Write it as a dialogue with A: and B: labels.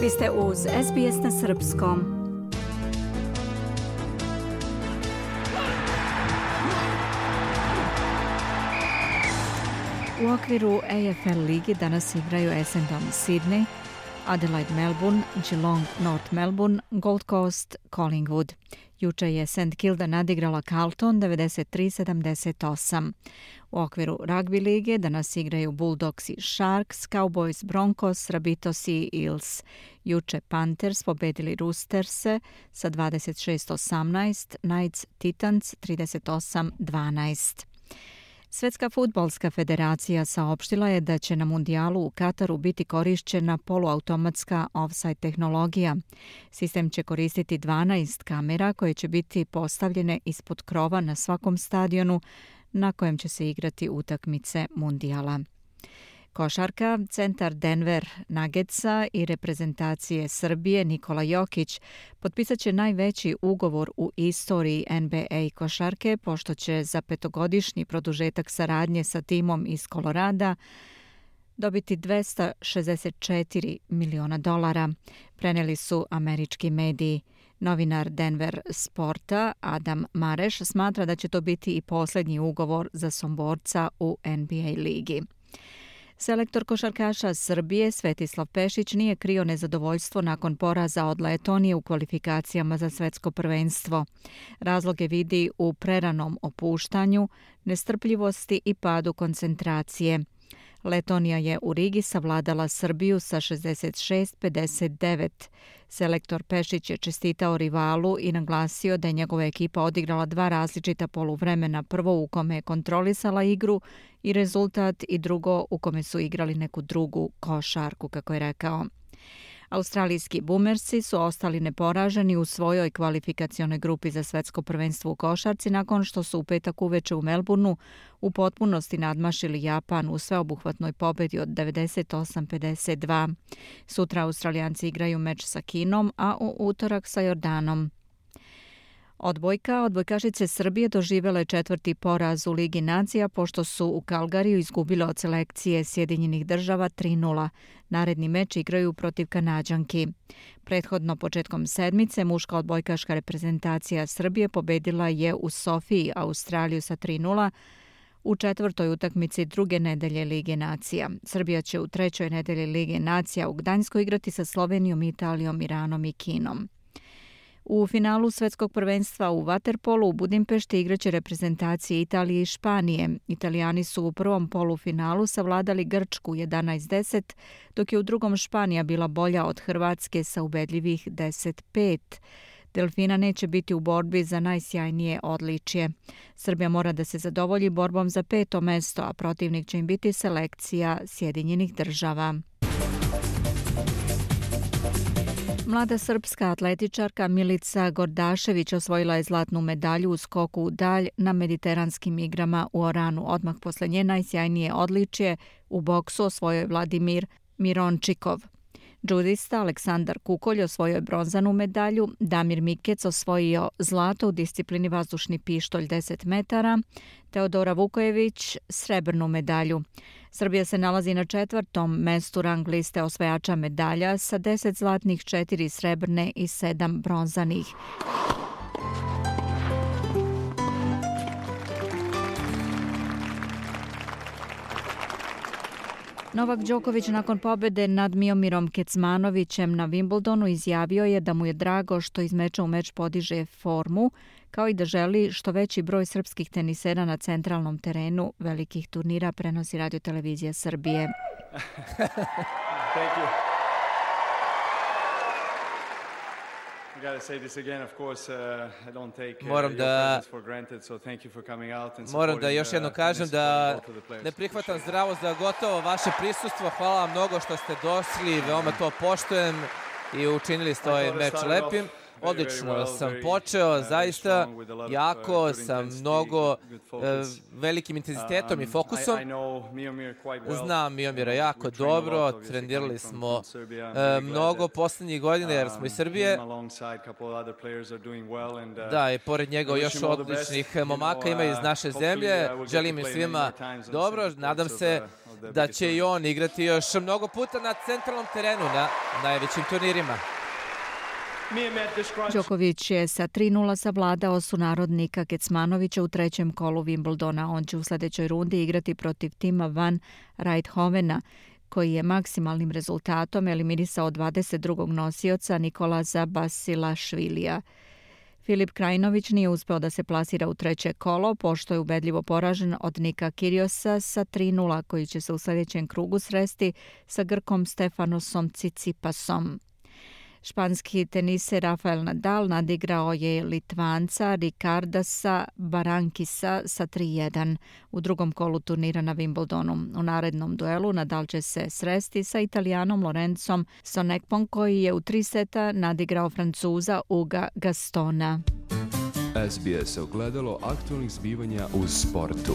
A: Vi ste uz SBS na Srpskom. U okviru AFL ligi danas igraju Essendon Sydney, Adelaide Melbourne, Geelong North Melbourne, Gold Coast, Collingwood. Juče je St. Kilda nadigrala Carlton 93-78. U okviru rugby lige danas igraju Bulldogs i Sharks, Cowboys, Broncos, Rabitos i Eels. Juče Panthers pobedili Roosterse sa 26-18, Knights Titans 38-12. Svetska futbolska federacija saopštila je da će na mundijalu u Kataru biti korišćena poluautomatska offside tehnologija. Sistem će koristiti 12 kamera koje će biti postavljene ispod krova na svakom stadionu na kojem će se igrati utakmice mundijala. Košarka, centar Denver Nuggetsa i reprezentacije Srbije Nikola Jokić potpisat će najveći ugovor u istoriji NBA košarke pošto će za petogodišnji produžetak saradnje sa timom iz Kolorada dobiti 264 miliona dolara, preneli su američki mediji. Novinar Denver Sporta Adam Mareš smatra da će to biti i posljednji ugovor za Somborca u NBA ligi. Selektor košarkaša Srbije Svetislav Pešić nije krio nezadovoljstvo nakon poraza od Letonije u kvalifikacijama za svetsko prvenstvo. Razloge vidi u preranom opuštanju, nestrpljivosti i padu koncentracije. Letonija je u Rigi savladala Srbiju sa 66-59. Selektor Pešić je čestitao rivalu i naglasio da je njegova ekipa odigrala dva različita poluvremena, prvo u kome je kontrolisala igru i rezultat i drugo u kome su igrali neku drugu košarku, kako je rekao. Australijski bumersi su ostali neporaženi u svojoj kvalifikacionoj grupi za svetsko prvenstvo u košarci nakon što su u petak uveče u Melbourneu u potpunosti nadmašili Japan u sveobuhvatnoj pobedi od 98-52. Sutra Australijanci igraju meč sa Kinom, a u utorak sa Jordanom. Odbojka, odbojkašice Srbije doživele četvrti poraz u Ligi nacija pošto su u Kalgariju izgubile od selekcije Sjedinjenih država 3-0. Naredni meč igraju protiv Kanadžanki. Prethodno početkom sedmice muška odbojkaška reprezentacija Srbije pobedila je u Sofiji Australiju sa 3-0 u četvrtoj utakmici druge nedelje Lige nacija. Srbija će u trećoj nedelji Lige nacija u Gdanjskoj igrati sa Slovenijom, Italijom, Iranom i Kinom. U finalu svetskog prvenstva u Waterpolu u Budimpešti igraće reprezentacije Italije i Španije. Italijani su u prvom polufinalu savladali Grčku 11-10, dok je u drugom Španija bila bolja od Hrvatske sa ubedljivih 10-5. Delfina neće biti u borbi za najsjajnije odličje. Srbija mora da se zadovolji borbom za peto mesto, a protivnik će im biti selekcija Sjedinjenih država. Mlada srpska atletičarka Milica Gordašević osvojila je zlatnu medalju u skoku u dalj na mediteranskim igrama u Oranu. Odmah posle nje najsjajnije odličje u boksu osvojio Vladimir Mirončikov. Judista Aleksandar Kukolj osvojio je bronzanu medalju, Damir Mikec osvojio zlato u disciplini vazdušni pištolj 10 metara, Teodora Vukojević srebrnu medalju. Srbija se nalazi na četvrtom mestu rang liste osvajača medalja sa 10 zlatnih, 4 srebrne i 7 bronzanih. Novak Đoković nakon pobede nad Miomirom Kecmanovićem na Wimbledonu izjavio je da mu je drago što iz meča u meč podiže formu, kao i da želi što veći broj srpskih tenisera na centralnom terenu velikih turnira prenosi Radio Televizija Srbije. Thank you.
B: Moram da Moram da još jedno uh, kažem da ne prihvatam zdravo za gotovo vaše prisustvo. Hvala vam mnogo što ste došli, veoma to poštujem i učinili ste ovaj meč lepim. Odlično sam počeo, zaista jako, sa mnogo e, velikim intenzitetom i um, fokusom. Znam Miomira jako dobro, trenirali smo mnogo posljednjih godina jer smo iz um, Srbije. Uh, da, i pored njega još odličnih momaka ima iz uh, naše zemlje. Želim im svima dobro, nadam se da će i on igrati još mnogo puta na centralnom terenu na najvećim turnirima.
A: Đoković je sa 3-0 savladao su narodnika Kecmanovića u trećem kolu Wimbledona. On će u sljedećoj rundi igrati protiv tima Van Rijthovena, koji je maksimalnim rezultatom eliminisao 22. nosioca Nikolaza Basila Švilija. Filip Krajinović nije uspeo da se plasira u treće kolo, pošto je ubedljivo poražen od Nika Kiriosa sa 3-0, koji će se u sljedećem krugu sresti sa Grkom Stefanosom Cicipasom. Španski tenise Rafael Nadal nadigrao je Litvanca Ricardasa Barankisa sa 3-1 u drugom kolu turnira na Wimbledonu. U narednom duelu Nadal će se sresti sa italijanom Lorenzom Sonekpom koji je u tri seta nadigrao Francuza Uga Gastona. SBS ogledalo aktualnih zbivanja u sportu.